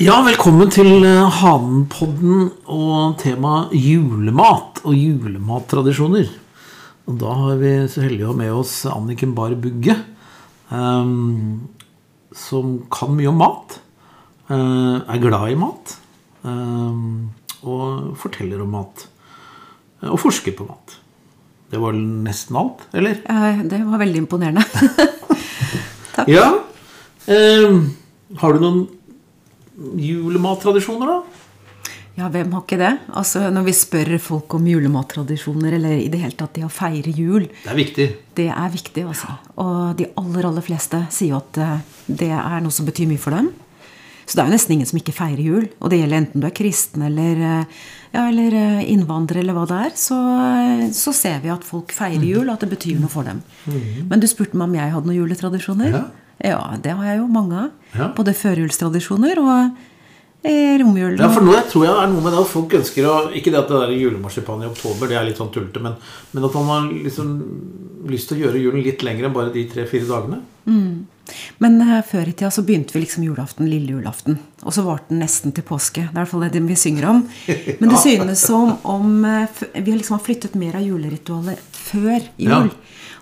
Ja, velkommen til eh, Hanenpodden og tema julemat og julemattradisjoner. Og da har vi så heldige å ha med oss Anniken Bahr Bugge, um, som kan mye om mat. Uh, er glad i mat. Um, og forteller om mat. eh, Og forsker på mat. Det var nesten alt, eller? Uh, Det var veldig imponerende. Takk. Ja. Um, har du noen julemattradisjoner, da? Ja, hvem har ikke det? Altså, Når vi spør folk om julemattradisjoner, eller i det hele tatt det å feire jul, Det er viktig. det er viktig. altså. Og de aller, aller fleste sier jo at eh, det er noe som betyr mye for dem. Så det er jo nesten ingen som ikke feirer jul. Og det gjelder enten du er kristen eller, eh, ja, eller eh, innvandrer eller hva det er. Så, så ser vi at folk feirer jul, og at det betyr noe for dem. Men du spurte meg om jeg hadde noen juletradisjoner. Ja. Ja, det har jeg jo mange av. Ja. Både førjulstradisjoner og eh, romjul. Ja, for nå jeg tror jeg er noe med det at folk ønsker å Ikke det at det der julemarsipan i oktober, det er litt sånn tullete, men, men at man har liksom lyst til å gjøre julen litt lenger enn bare de tre-fire dagene. Men eh, før i tida så begynte vi liksom julaften, lille julaften. Og så varte den nesten til påske. Det er i hvert fall det vi synger om. Men det synes som om eh, vi har liksom har flyttet mer av juleritualet før jul. Ja.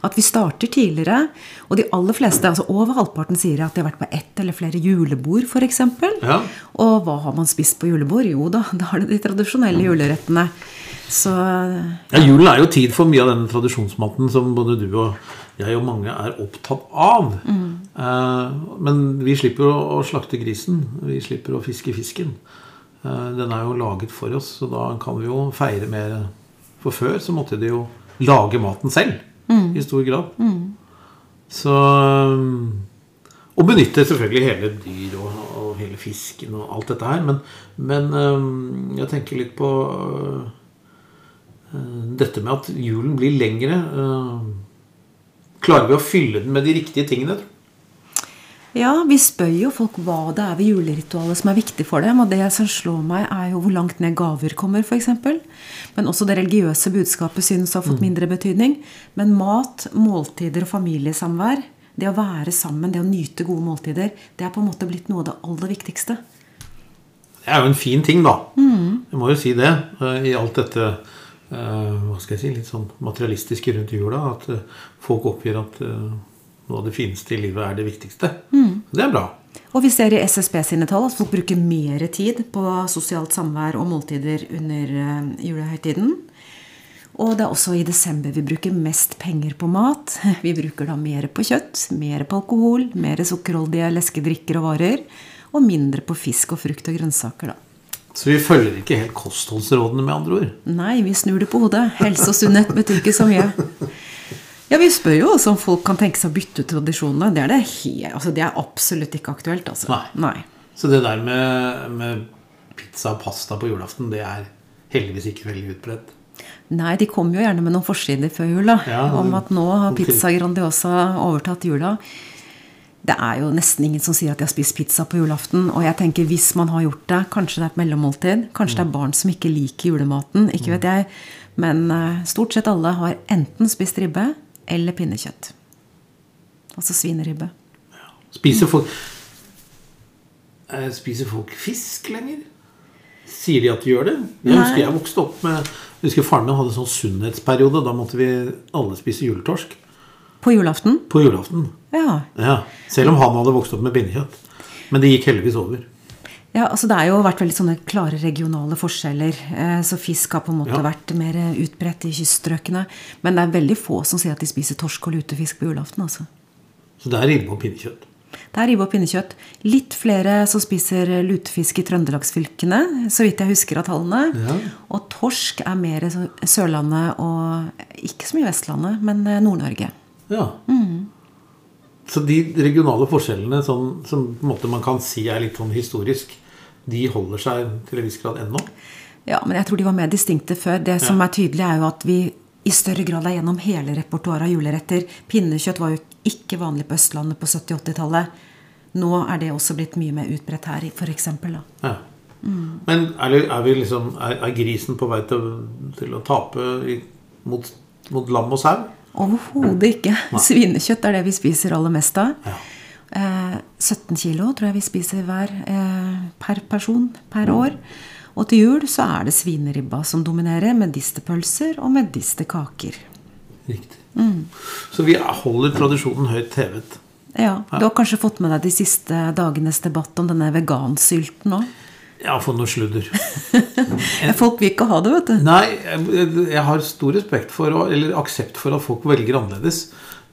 At vi starter tidligere. Og de aller fleste, altså over halvparten, sier at de har vært på ett eller flere julebord, f.eks. Ja. Og hva har man spist på julebord? Jo da, da er det de tradisjonelle julerettene. Så Ja, Julen er jo tid for mye av denne tradisjonsmaten som både du og jeg og mange er opptatt av. Eh, men vi slipper å slakte grisen. Vi slipper å fiske fisken. Eh, den er jo laget for oss, så da kan vi jo feire mer. For før så måtte de jo lage maten selv. I stor grad. Så Og benytter selvfølgelig hele dyr og, og hele fisken og alt dette her. Men, men eh, jeg tenker litt på eh, dette med at julen blir lengre. eh, Klarer vi å fylle den med de riktige tingene? Ja, vi spør jo folk hva det er ved juleritualet som er viktig for dem. Og det som slår meg, er jo hvor langt ned gaver kommer, f.eks. Men også det religiøse budskapet synes å ha fått mindre betydning. Men mat, måltider og familiesamvær, det å være sammen, det å nyte gode måltider, det er på en måte blitt noe av det aller viktigste. Det er jo en fin ting, da. Jeg må jo si det. eh, I alt dette eh, hva skal jeg si, litt sånn materialistiske rundt jula. At eh, folk oppgir at noe av det fineste i livet er det viktigste. Det er bra. Og vi ser i SSB sine tall at folk bruker mer tid på sosialt samvær og måltider under eh, julehøytiden. Og det er også i desember vi bruker mest penger på mat. Vi bruker da mer på kjøtt, mer på alkohol, mer sukkerholdige leskedrikker og varer. Og mindre på fisk og frukt og grønnsaker, da. Så vi følger ikke helt kostholdsrådene, med andre ord. Nei, vi snur det på hodet. Helse og sunnhet betyr ikke så mye. Ja, Vi spør jo også om folk kan tenke seg å bytte ut tradisjonene. Det er, det helt, altså, det er absolutt ikke aktuelt. altså. Nei. Nei. Så det der med, med pizza og pasta på julaften, det er heldigvis ikke veldig utbredt. Nei, de kom jo gjerne med noen forsider før jul Ja, om at nå har. Pizza Grandiosa overtatt jula. Det er jo nesten ingen som sier at de har spist pizza på julaften. Og jeg tenker hvis man har gjort det, kanskje det er et mellommåltid. Kanskje det er barn som ikke liker julematen. Ikke vet jeg. Men eh, stort sett alle har enten spist ribbe eller pinnekjøtt. Altså svineribbe. Spiser folk eh, Spiser folk fisk lenger? Sier de at de gjør det? Jeg Nei. husker jeg vokste opp med jeg husker Faren min hadde sånn sunnhetsperiode. Da måtte vi alle spise juletorsk På julaften? på julaften. Ja. Ja, Selv om han hadde vokst opp med pinnekjøtt. Men det gikk heldigvis over. Ja, altså Det har jo vært veldig sånne klare regionale forskjeller. Eh, Så fisk har på en måte Ja. vært mer utbredt i kyststrøkene. Men det er veldig få som sier at de spiser torsk og lutefisk på julaften. altså. Så det er ribbe og pinnekjøtt. Det er ribbe og pinnekjøtt. Litt flere som spiser lutefisk i trøndelagsfylkene, så vidt jeg husker av tallene. Ja. Og torsk er mer Sørlandet og ikke så mye Vestlandet, men eh, Nord-Norge. Ja. Så de regionale forskjellene sånn, som man kan si er litt sånn historisk, de holder seg til en viss grad ennå? Ja, men jeg tror de var mer distinkte før. Det som Ja. er tydelig, er jo at vi i større grad er gjennom hele repertoaret av juleretter. Pinnekjøtt var jo ikke vanlig på Østlandet på 70-80-tallet. Nå er det også blitt mye mer utbredt her, f.eks. Ja. Men er, er, vi liksom, er, er grisen på vei til, til å tape i, mot, mot lam og sau? Overhodet ikke. Svinekjøtt er det vi spiser aller mest av. Ja. Eh, 17 kilo tror jeg vi spiser hver. Eh, per person per år. Og til jul så er det svineribba som dominerer, medisterpølser og medisterkaker. Riktig. Så vi holder tradisjonen høyt hevet. Ja, Du har kanskje fått med deg de siste dagenes debatt om denne vegansylten òg? Ja, for noe sludder. Folk vil ikke ha det, vet du. Nei, jeg, jeg har stor respekt for, eller aksept for at folk velger annerledes.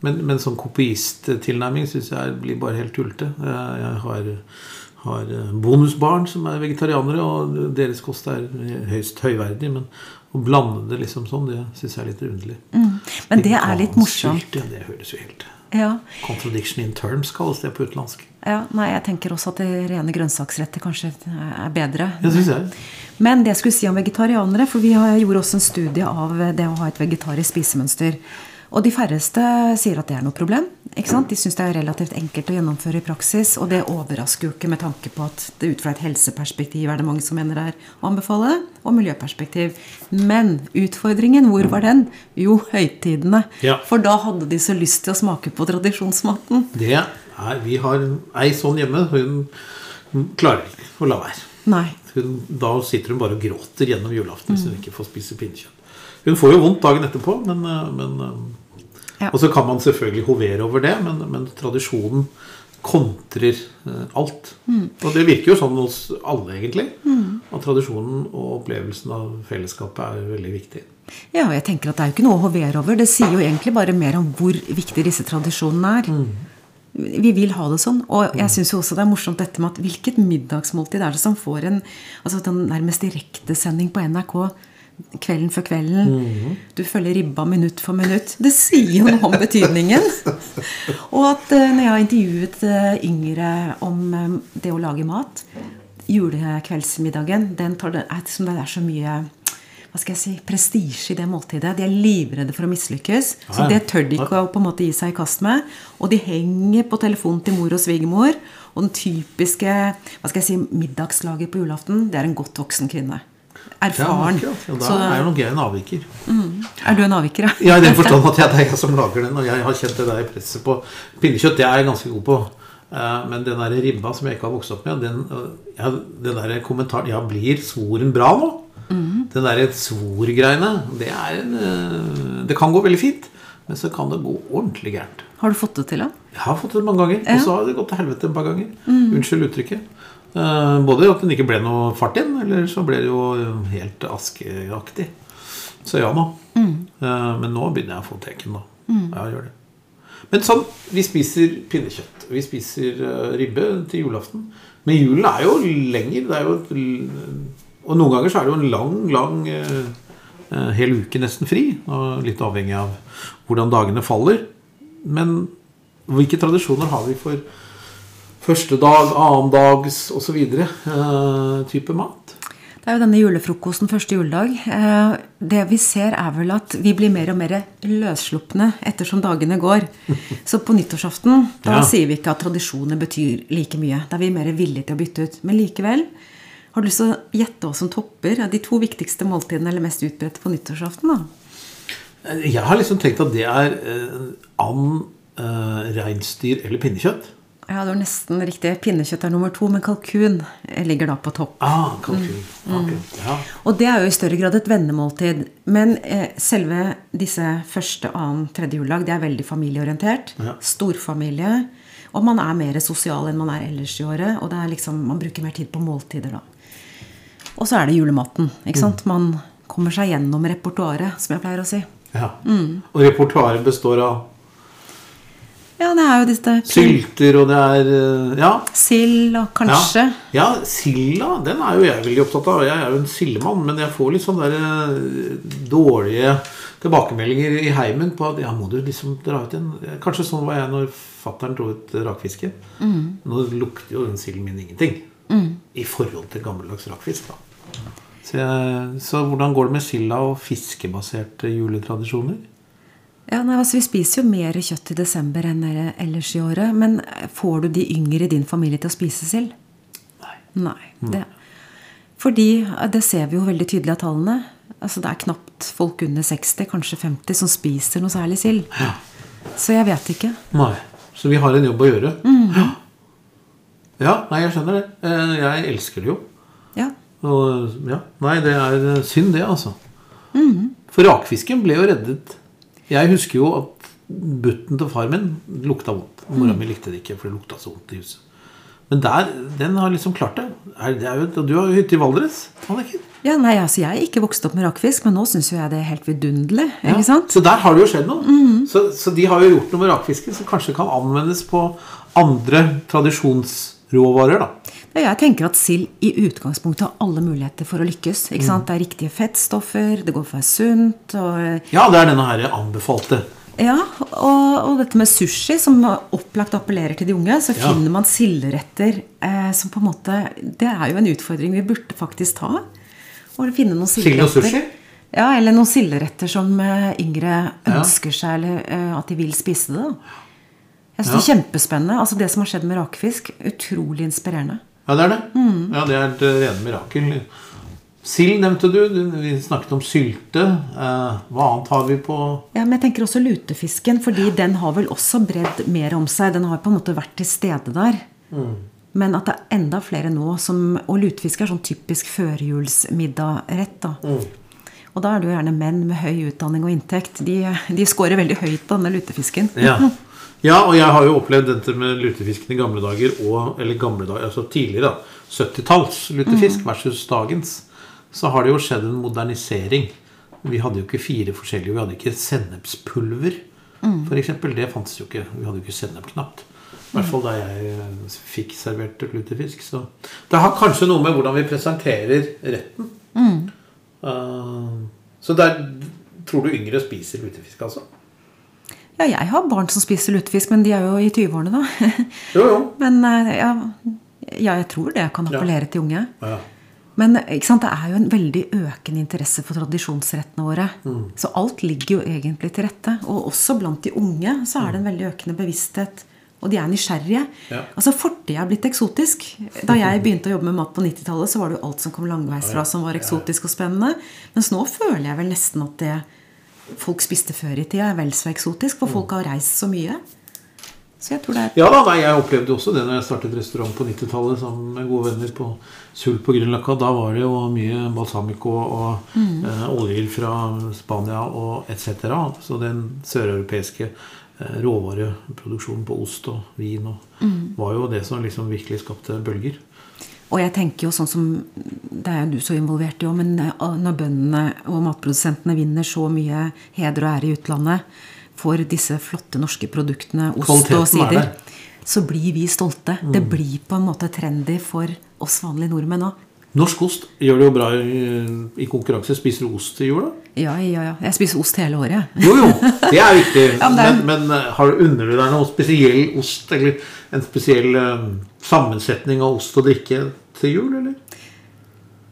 Men, men sånn kopiisttilnærming syns jeg blir bare helt tullete. Jeg jeg har, har bonusbarn som er vegetarianere, og deres kost er høyst høyverdig. Men å blande det liksom sånn, det syns jeg er litt underlig. Men det er litt morsomt. Ja, det høres jo helt Ja, Contradiction in terms kalles det på utenlandsk. ja, nei, jeg tenker også at det rene grønnsaksretter kanskje er bedre. Det synes jeg. Men det jeg skulle si om vegetarianere, for vi har, gjorde også en studie av det å ha et vegetarisk spisemønster. Og de færreste sier at det er noe problem. ikke sant? De syns det er relativt enkelt å gjennomføre i praksis. Og det overrasker jo ikke med tanke på at det ut fra et helseperspektiv er det mange som mener det er å anbefale. Og miljøperspektiv. Men utfordringen, hvor var den? Jo, høytidene. Ja. For da hadde de så lyst til å smake på tradisjonsmaten. Det er, Vi har ei sånn hjemme. Hun klarer ikke å la være. Nei. Hun, da sitter hun bare og gråter gjennom julaften hvis hun ikke får spise pinnekjøtt. Hun får jo vondt dagen etterpå, men, eh, men eh, Ja. Og så kan man selvfølgelig hovere over det, men, men tradisjonen kontrer eh, alt. Og det virker jo sånn hos alle, egentlig. At tradisjonen og opplevelsen av fellesskapet er veldig viktig. Ja, og jeg tenker at det er jo ikke noe å hovere over. Det sier jo egentlig bare mer om hvor viktig disse tradisjonene er. Vi vil ha det sånn. Og jeg syns jo også det er morsomt dette med at hvilket middagsmåltid er det som får en altså den nærmest direktesending på NRK kvelden før kvelden? Du følger ribba minutt for minutt. Det sier jo noe om betydningen. Og at eh, når jeg har intervjuet eh, yngre om eh, det å lage mat Julekveldsmiddagen, den tar det, er, som det er så mye hva skal jeg si, prestisje i det måltidet. De er livredde for å mislykkes. Så det tør de ikke å på en måte gi seg i kast med. Og de henger på telefonen til mor og svigermor. Og den typiske hva skal jeg si, middagslaget på julaften, det er en godt voksen kvinne. Erfaren. Ja, akkurat. Ja, da Så er nok jeg en avviker. er du en avviker, ja? Ja, i den forstand at jeg, det er jeg som lager den, og jeg har kjent det der presset på pinnekjøtt. Det er jeg ganske god på. Eh, Men den der ribba som jeg ikke har vokst opp med, den, eh, ja, den der kommentaren Ja, blir svoren bra nå? Den der svorgreiene, det er en eh, Det kan gå veldig fint, men så kan det gå ordentlig gærent. Har du fått det til, da? Jeg har fått det mange ganger, og så har det gått til helvete et par ganger. Unnskyld uttrykket. Eh, Både at den ikke ble noe fart inn, eller så ble det jo helt askeaktig. Så ja da. Mm. Men nå begynner jeg å få teken, da. Ja, gjør det. Men sånn, vi spiser pinnekjøtt. Vi spiser eh, ribbe til julaften. Men julen er jo lenger. Det er jo et, og noen ganger så er det jo en lang, lang eh, eh, hel uke nesten fri. Litt avhengig av hvordan dagene faller. Men hvilke tradisjoner har vi for første dag, annen dags osv. Eh, type mat? Det er jo denne julefrokosten første juledag. Eh, Det vi ser, er vel at vi blir mer og mer løsslupne ettersom dagene går. Så på nyttårsaften da Ja. sier vi ikke at tradisjoner betyr like mye. Da er vi mer villige til å bytte ut. Men likevel, har du lyst til å gjette hva som topper de to viktigste måltidene eller mest utbredte på nyttårsaften? da? Jeg har liksom tenkt at det er uh, and, eh, reinsdyr eller pinnekjøtt. Ja, det var nesten riktig. Pinnekjøtt er nummer to, men kalkun ligger da på topp. Ah, kalkun. Akkurat, Ja. Og det er jo i større grad et vennemåltid. Men eh, selve disse første, annen, tredje juledag, det er veldig familieorientert. Ja. Storfamilie. Og man er mer sosial enn man er ellers i året. Og det er liksom, man bruker mer tid på måltider da. Og så er det julematen. ikke sant? Man kommer seg gjennom repertoaret, som jeg pleier å si. ja. Og repertoaret består av Ja, det er jo disse sylter, og det er eh, Ja. sild og kanskje Ja, ja silda den er jo jeg veldig opptatt av. Jeg er jo en sildemann, men jeg får litt sånne der, eh, dårlige tilbakemeldinger i heimen på at ja, må du liksom dra ut igjen? Kanskje sånn var jeg når fattern dro ut rakfiske. Nå lukter jo den silden min ingenting i forhold til gammeldags rakfisk. da. Så, jeg, så hvordan går det med silda og fiskebaserte juletradisjoner? Ja, nei, altså Vi spiser jo mer kjøtt i desember enn ellers i året. Men får du de yngre i din familie til å spise sild? Nei. Nei. Det, fordi det ser vi jo veldig tydelig av tallene. Altså Det er knapt folk under 60, kanskje 50, som spiser noe særlig sild. Ja. Så jeg vet ikke. Nei. Så vi har en jobb å gjøre. Ja. Ja, nei, jeg skjønner det. Eh, Jeg elsker det jo. Ja. Og ja, Nei, det er synd, det, altså. Mm. For rakfisken ble jo reddet. Jeg husker jo at butten til far min lukta vondt. Og Mora mi likte det ikke, for det lukta så vondt i huset. Men der, den har liksom klart det. Du har jo hytte i Valdres, Anniken. ja, nei, altså Jeg er ikke vokst opp med rakfisk, men nå syns jeg det er helt vidunderlig. ikke sant? Så der har det jo skjedd noe. Mhm. Så, så de har jo gjort noe med rakfisken som kanskje kan anvendes på andre tradisjonsråvarer. da. Ja, jeg tenker at sild i utgangspunktet har alle muligheter for å lykkes. ikke Mm. sant? Det er riktige fettstoffer, det går for å være sunt. og... Ja, det er denne her anbefalte. Ja, og, og dette med sushi, som opplagt appellerer til de unge, så Ja. finner man silderetter eh, som på en måte Det er jo en utfordring vi burde faktisk ta. Å finne noen Sild silderetter. sushi? Ja, eller noen silderetter som eh, yngre Ja. ønsker seg, eller eh, at de vil spise det. da. Jeg synes det er kjempespennende. Altså Det som har skjedd med rakfisk, utrolig inspirerende. Ja, det er det. Mm. Ja, Det er et eh, rene mirakel. Sild nevnte du. Vi snakket om sylte. Eh, hva annet har vi på Ja, men jeg tenker også lutefisken, fordi den har vel også bredd mer om seg. Den har på en måte vært til stede der. Men at det er enda flere nå som Og lutefisk er sånn typisk førjulsmiddagrett. da. Og da er det jo gjerne menn med høy utdanning og inntekt. De, de scorer veldig høyt på denne lutefisken. Ja. ja, og jeg har jo opplevd dette med lutefisken i gamle dager, og, eller gamle dager, altså tidligere, da, 70-talls lutefisk versus dagens. Så har det jo skjedd en modernisering. Vi hadde jo ikke fire forskjellige. Vi hadde ikke sennepspulver, for eksempel. Det fantes jo ikke. Vi hadde jo ikke sennep knapt. I hvert fall da jeg eh, fikk servert lutefisk. Så det har kanskje noe med hvordan vi presenterer retten. Eh, så der tror du yngre spiser lutefisk, altså? Ja, jeg har barn som spiser lutefisk, men de er jo i 20-årene, da. Jo, jo. Men eh, ja, ja, jeg tror det kan appellere til unge. Ja. Men ikke sant, det er jo en veldig økende interesse for tradisjonsrettene våre. Mm. Så alt ligger jo egentlig til rette. Og også blant de unge så er det en veldig økende bevissthet. Og de er nysgjerrige. Ja. Altså Fortida er blitt eksotisk. Da jeg begynte å jobbe med mat på 90-tallet, så var det jo alt som kom langveisfra som var eksotisk og spennende. Mens nå føler jeg vel nesten at det folk spiste før i tida, er vel så eksotisk. For folk har reist så mye. Så jeg tror det er Ja da, nei, Jeg opplevde også det når jeg startet restaurant på 90-tallet sammen med gode venner på Sult på Grünerløkka. Da var det jo mye balsamico og eh, oljer fra Spania og etc. Så den søreuropeiske eh, råvareproduksjonen på ost og vin og, var jo det som liksom virkelig skapte bølger. Og jeg tenker jo sånn som Det er jo du så involvert i òg, men eh, når bøndene og matprodusentene vinner så mye heder og ære i utlandet for disse flotte norske produktene, ost Kvaliteten og er sider, så blir vi stolte. Det blir på en måte trendy for oss vanlige nordmenn òg. Norsk ost gjør det jo bra i, konkurranse. Spiser du ost i jula? Ja, ja, ja. Jeg spiser ost hele året. Jo, jo, det er viktig. Ja, men men, men eh, har, unner du deg noe spesiell ost, eller en spesiell eh, sammensetning av ost og drikke til jul, eller?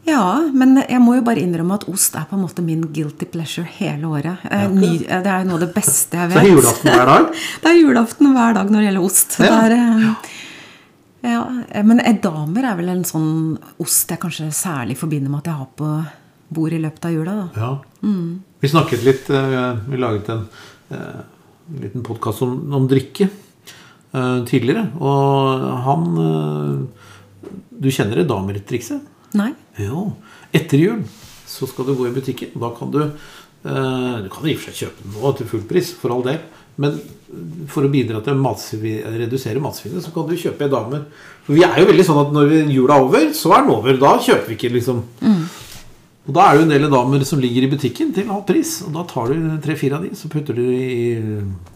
Ja, men jeg må jo bare innrømme at ost er på en måte min guilty pleasure hele året. Ja, ny, eh, det er jo noe av det beste jeg vet. Så det er julaften hver dag? Det er julaften hver dag når det gjelder ost. Ja. Det er, eh, ja, eh, men edamer er vel en sånn ost jeg kanskje særlig forbinder med at jeg har på bordet i løpet av jula. Da. Ja. Vi snakket litt eh, Vi laget en, eh, en liten podkast om, om drikke eh, tidligere. Og han eh, Du kjenner edamer-trikset? Nei? Jo. Etter jul så skal du gå i butikken. Da kan du eh, Du kan i og for seg kjøpe den nå til full pris, for all del. Men for å bidra til å redusere matsvinnet, så kan du kjøpe damer. For vi er jo veldig sånn at når vi- jula er over, så er den over. Da kjøper vi ikke, liksom. Og da er det jo en del damer som ligger i butikken til halv pris. Og da tar du tre-fire av de, så putter du i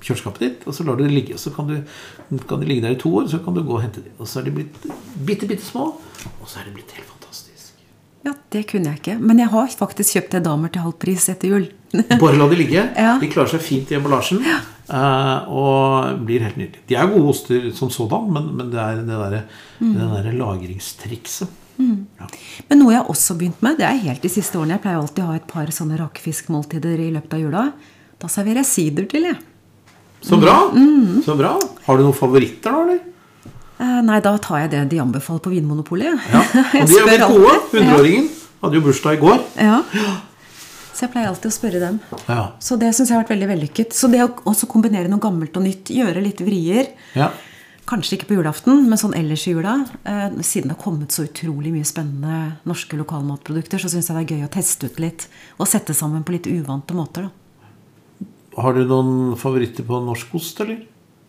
kjøleskapet ditt, og så lar du det ligge. Og så kan, du, kan de ligge der i to år, så kan du gå og hente de. Og så er de blitt bitte, bitte små, og så er de blitt helt fantastisk. Ja, det kunne jeg ikke. Men jeg har faktisk kjøpt edamer til halv pris etter jul. Bare la de ligge. Ja. De klarer seg fint i emballasjen eh, og blir helt nydelige. De er gode oster som sådan, men, men det er det der, mm. der lagringstrikset. Ja. Men noe jeg har også begynt med, det er helt de siste årene. Jeg pleier alltid å ha et par sånne rakefiskmåltider i løpet av jula. Da serverer jeg sider til, jeg. Så bra! Så bra. Har du noen favoritter, da? eller? Eh, nei, da tar jeg det de anbefaler på Vinmonopolet. Ja. Og de er jo gode. Hundreåringen hadde jo bursdag i går. Ja. Så jeg pleier alltid å spørre dem. Ja. Så det syns jeg har vært veldig vellykket. Så det å også kombinere noe gammelt og nytt, gjøre litt vrier ja. Kanskje ikke på julaften, men sånn ellers i jula. Eh, siden det har kommet så utrolig mye spennende norske lokalmatprodukter, så syns jeg det er gøy å teste ut litt og sette sammen på litt uvante måter. da. Har du noen favoritter på norsk ost, eller?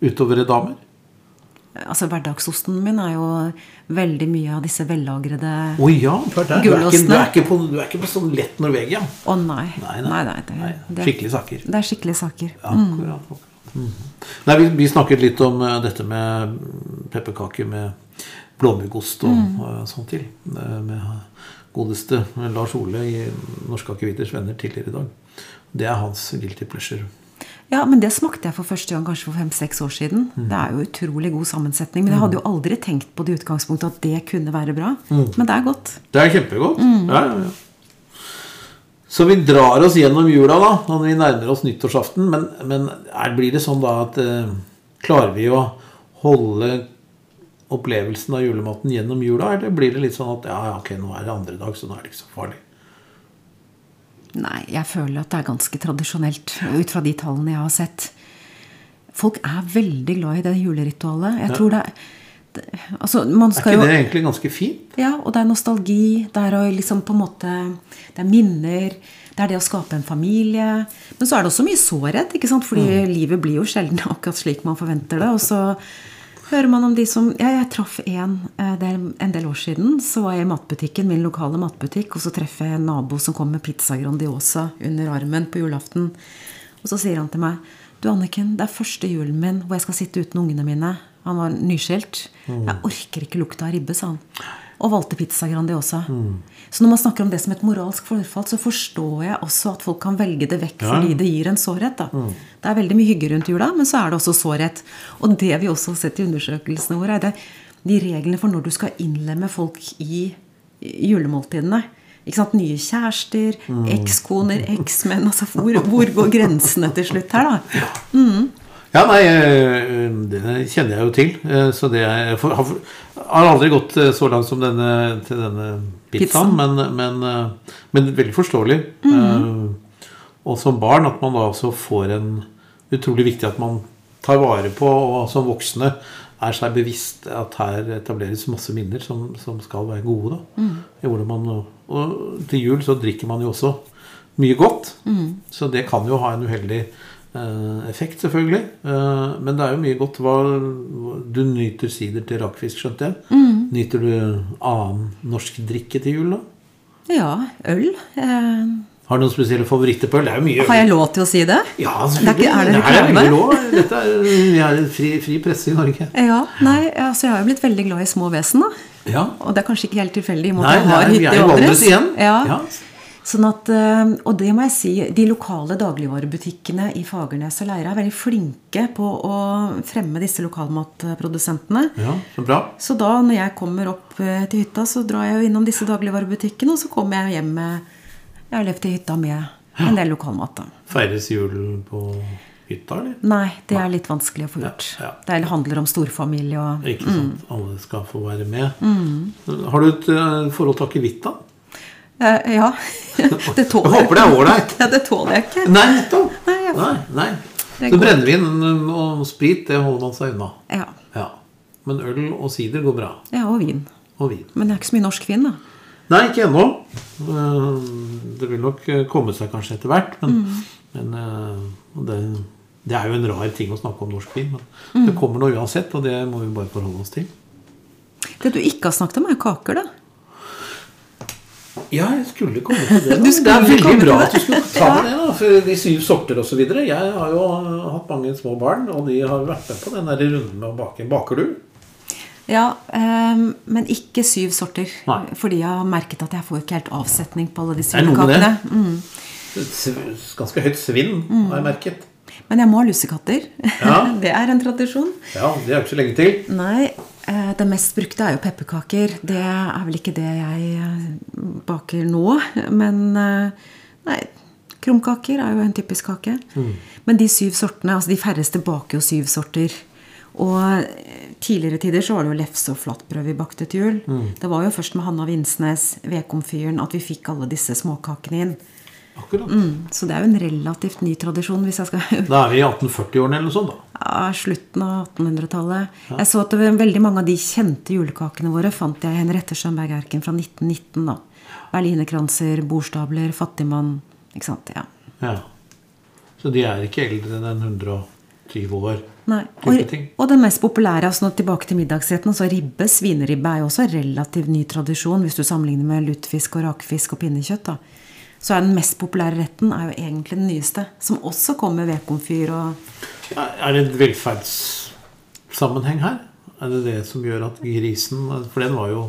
Utover damer? Altså Hverdagsosten min er jo veldig mye av disse vellagrede Å ja, du er. Du er, ikke, du, er ikke på, du er ikke på sånn lett Norvegia. Å nei. Nei, Nei, nei. nei, det, det, skikkelige saker. det er skikkelige saker. Akkurat, akkurat. Mm. Nei, vi, vi snakket litt om uh, dette med pepperkaker med blåmuggost og Mm. og sånt til. Uh, Med godeste Lars Ole i Norske akevitters Venner tidligere i dag. Det er hans guilty pleasure. Ja, men det smakte jeg for første gang kanskje for fem-seks år siden. Mm. Det er jo utrolig god sammensetning. Men jeg hadde jo aldri tenkt på det utgangspunktet at det kunne være bra. Mm. Men det er godt. Det er kjempegodt. Mm. Ja, ja, ja. Så vi drar oss gjennom jula da, når vi nærmer oss nyttårsaften. Men, men er, blir det sånn da at eh, klarer vi å holde opplevelsen av julematen gjennom jula? Eller blir det litt sånn at ja, ja, ok, nå er det andre dag, så nå er det ikke så farlig? Nei, jeg føler at det er ganske tradisjonelt ut fra de tallene jeg har sett. Folk er veldig glad i det juleritualet. Jeg tror det er det, Altså, man skal Er ikke ikke jo det egentlig ganske fint? Ja, og det er nostalgi. Det er liksom på en måte Det er minner. Det er det å skape en familie. Men så er det også mye sårhet, ikke sant? fordi Mm. livet blir jo sjelden akkurat slik man forventer det. Og så hører man om de som Ja, jeg traff en eh, det er en del år siden. Så var jeg i matbutikken, min lokale matbutikk, og så treffer jeg en nabo som kom med pizza Grandiosa under armen på julaften. Og så sier han til meg Du, Anniken, det er første julen min hvor jeg skal sitte uten ungene mine. Han var nyskilt. Jeg orker ikke lukta av ribbe, sa han. Og valgte pizza Grandiosa. Så når man snakker om det som et moralsk forfall, så forstår jeg også at folk kan velge det vekk Ja. fordi det gir en sårhet. Da. Det er veldig mye hygge rundt jula, men så er det også sårhet. Og det vi også har sett i undersøkelsene våre, er det de reglene for når du skal innlemme folk i julemåltidene. Ikke sant? Nye kjærester, ekskoner, eksmenn. Altså, hvor, hvor går grensene til slutt her, da? Ja, nei, eh, det kjenner jeg jo til. eh, Så det er, for, har, aldri gått eh, så langt som denne, til denne pizzaen, men, men, men veldig forståelig. Eh, Og som barn at man da også får en Utrolig viktig at man tar vare på, og som voksne er seg bevisst at her etableres masse minner som, som skal være gode. da. Hvordan man, og til jul så drikker man jo også mye godt, så det kan jo ha en uheldig effekt, selvfølgelig. Eh, men det er jo mye godt. Hva, du nyter sider til rakfisk, skjønte jeg. Nyter du annen norsk drikke til jul, da? Ja, øl. Eh, Har du noen spesielle favoritter på øl? Det er jo mye øl. har jeg lov til å si det? Ja, Det er, det reklame? lov. Dette er, vi er fri, fri presse i Norge. Ja, nei, altså Jeg har jo blitt veldig glad i små vesen. da. Ja. Og det er kanskje ikke helt tilfeldig. i og med Nei, at jeg har nei, hytte er i Valdres. Ja. Ja. Sånn at, eh, og det må jeg si, de lokale dagligvarebutikkene i Fagernes og Leira er veldig flinke på å fremme disse lokalmatprodusentene. ja, så bra. Så da når jeg kommer opp eh, til hytta, så drar jeg jo innom disse dagligvarebutikkene, og så kommer jeg hjem med Jeg har levd i hytta med en del lokalmat. da. Feires jul på hytta, eller? Nei, det er litt vanskelig å få gjort. Ja, Det handler om storfamilie og Ikke sant? Alle skal få være med. Mm. Har du et eh, forhold til akevitt, da? Eh, Ja. Det tåler Jeg håper det er ålreit. Ja, det tåler jeg ikke. Nei, nettopp! Nei, jeg- Nei, nei. Så går- brennevin og sprit, det holder man seg unna. Ja. Ja. Men øl og sider går bra. ja, og vin. Og vin. Men det er ikke så mye norsk vin, da. Nei, ikke ennå. Eh, Det vil nok eh, komme seg kanskje etter hvert. Men, Mm. men eh, det, det er jo en rar ting å snakke om norsk vin. Men Mm. det kommer nå uansett, og det må vi bare forholde oss til. Det du ikke har snakket om, er kaker, da. Ja, jeg skulle komme til det. Det er veldig bra at du skulle ta med det. da, for De syv sorter osv. Jeg har jo hatt mange små barn, og de har vært med på den der runden med å bake. Baker du? Ja, ehm, men ikke syv sorter. Nei. Fordi jeg har merket at jeg får ikke helt avsetning på alle disse julekakene. Mm. Ganske høyt svinn, har jeg merket. Men jeg må ha lussekatter. Ja. det er en tradisjon. Ja, Det er jo ikke så lenge til. Nei, eh, det mest brukte er jo pepperkaker. Det er vel ikke det jeg eh, baker nå. Men eh, nei, krumkaker er jo en typisk kake. Men de syv sortene, altså de færreste baker jo syv sorter. Og eh, tidligere tider så var det jo lefse og flatbrød vi bakte til jul. Det var jo først med Hanna Vinsnes, vedkomfyren, at vi fikk alle disse småkakene inn. Akkurat. Mm, så det er jo en relativt ny tradisjon. hvis jeg skal Da er vi i 1840-årene eller noe sånt, da. ja, Slutten av 1800-tallet. Jeg så at veldig mange av de kjente julekakene våre fant jeg i Henriette Schönberg Erken fra 1919. da. Berlinerkranser, bordstabler, fattigmann. Ikke sant? Ja. Ja. Så de er ikke eldre enn 120 år. Nei. Og, og den mest populære, altså nå tilbake til middagsretten, så ribbe, svineribbe, er jo også en relativt ny tradisjon hvis du sammenligner med lutefisk og rakfisk og pinnekjøtt. da. Så er den mest populære retten er jo egentlig den nyeste, som også kommer ved vedkomfyr og er det en velferdssammenheng her? Er det det som gjør at grisen For den var jo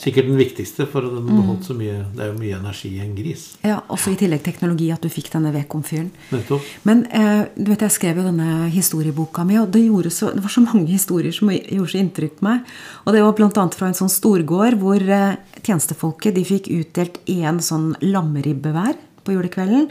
sikkert den viktigste, for den beholdt så mye Det er jo mye energi i en gris. Ja, også i tillegg teknologi, at du fikk denne vedkomfyren. Nettopp. Men eh, du vet, jeg skrev jo denne historieboka mi, og det, så, det var så mange historier som gjorde så inntrykk på meg. Og det var bl.a. fra en sånn storgård hvor eh, tjenestefolket de fikk utdelt én sånn lammeribbe hver på julekvelden.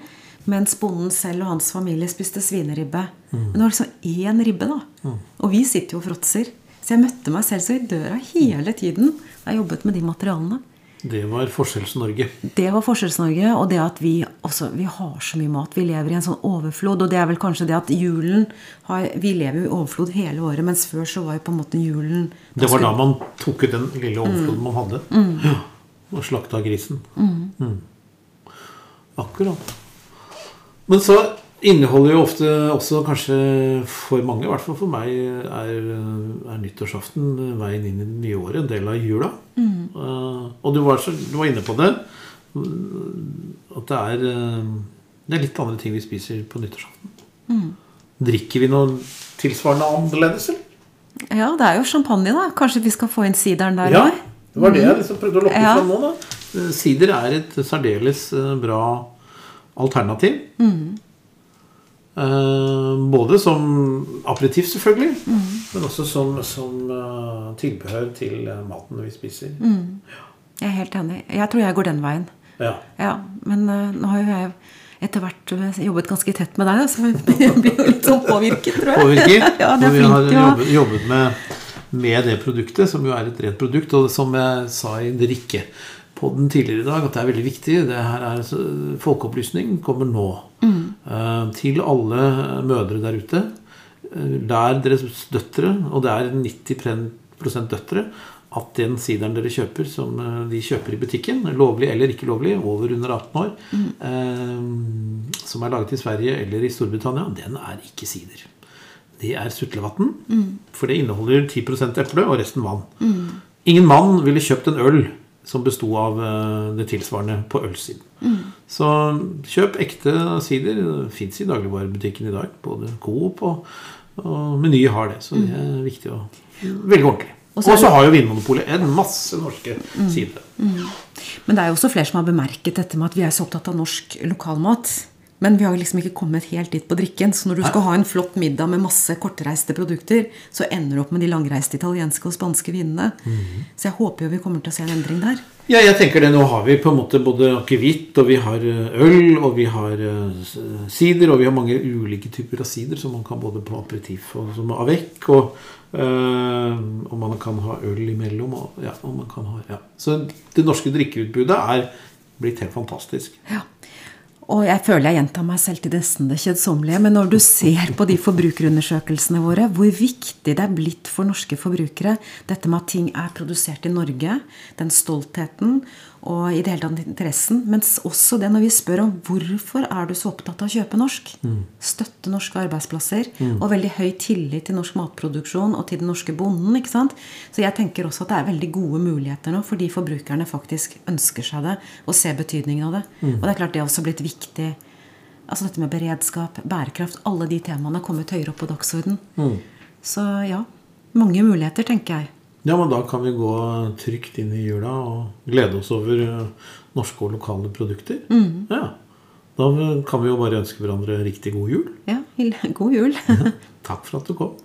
Mens bonden selv og hans familie spiste svineribbe. Men det var liksom én ribbe, da. Og vi sitter jo og fråtser. Så jeg møtte meg selv så i døra hele tiden da jeg jobbet med de materialene. Det var Forskjells-Norge. Det var Forskjells-Norge, og det at vi, også, vi har så mye mat. Vi lever i en sånn overflod. Og det er vel kanskje det at julen har, Vi lever jo i overflod hele året, mens før så var jo på en måte julen Det var da man tok ut den lille overfloden man hadde. Ja, og slakta grisen. Mm. Akkurat. Men så inneholder jo ofte også kanskje for mange, i hvert fall for meg, er, er nyttårsaften veien inn i det nye året en del av jula. Eh, og du var, så, du var inne på det. At det er, eh, det er litt andre ting vi spiser på nyttårsaften. Drikker vi noe tilsvarende annerledes, eller? Ja, det er jo champagne, da. Kanskje vi skal få inn sideren der Ja, det var det jeg liksom prøvde å lokke Ja. fram nå. da. Eh, Sider er et særdeles bra alternativ. Eh, både som aperitiff, selvfølgelig, men også som, som eh, tilbehør til eh, maten vi spiser. Jeg er helt enig. Jeg tror jeg går den veien. Ja. Ja, Men eh, nå har jo jeg etter hvert eh, jobbet ganske tett med deg, så jeg blir jo litt sånn påvirket, tror jeg. Påvirket? ja, det vi har jobbet, jobbet med, med det produktet, som jo er et rent produkt. Og som jeg sa i drikkepodden tidligere i dag, at det er veldig viktig. Det her er Folkeopplysning kommer nå. Mm. til alle mødre der ute. Eh, Lær deres døtre, og det er 90% døtre, at den sideren dere kjøper, som eh, de kjøper i butikken, lovlig eller ikke lovlig, over under 18 år, eh, som er laget i Sverige eller i Storbritannia, den er ikke sider. Det er sutlevann. For det inneholder 10% eple og resten vann. Ingen mann ville kjøpt en øl som besto av eh, det tilsvarende på ølsiden. Så kjøp ekte sider. Det fins i dagligvarebutikken i dag. Både Coop og, og Meny har det. Så det er viktig å velge ordentlig. Og så det- har jo Vinmonopolet en masse norske sider. Men det er jo også flere som har bemerket dette med at vi er så opptatt av norsk lokalmat. Men vi har liksom ikke kommet helt dit på drikken. Så når du skal ha en flott middag med masse kortreiste produkter, så ender du opp med de langreiste italienske og spanske vinene. Så jeg håper jo vi kommer til å se en endring der. Ja, jeg tenker det. Nå har vi på en måte både akevitt, og vi har eh, øl, og vi har eh, sider, og vi har mange ulike typer av sider som man kan både på aperitiff og som avec, og, øh, og man kan ha øl imellom. Og, ja, og man kan ha, ja. Så det norske drikkeutbudet er blitt helt fantastisk. Ja. Og jeg føler jeg gjentar meg selv til nesten det kjedsommelige, men når du ser på de forbrukerundersøkelsene våre, hvor viktig det er blitt for norske forbrukere, dette med at ting er produsert i Norge, den stoltheten og i det hele tatt interessen, mens også det når vi spør om hvorfor er du så opptatt av å kjøpe norsk, støtte norske arbeidsplasser, og veldig høy tillit til norsk matproduksjon og til den norske bonden, ikke sant? Så jeg tenker også at det er veldig gode muligheter nå, fordi forbrukerne faktisk ønsker seg det, og ser betydningen av det. Og det er klart det er også blitt viktig Altså dette med beredskap, bærekraft, alle de temaene er kommet høyere opp på dagsorden. Så ja, mange muligheter, tenker jeg. Ja, men da kan vi gå trygt inn i jula og glede oss over eh, norske og lokale produkter. Ja. Da kan vi jo bare ønske hverandre riktig god jul. Ja, god jul. Takk for at du kom.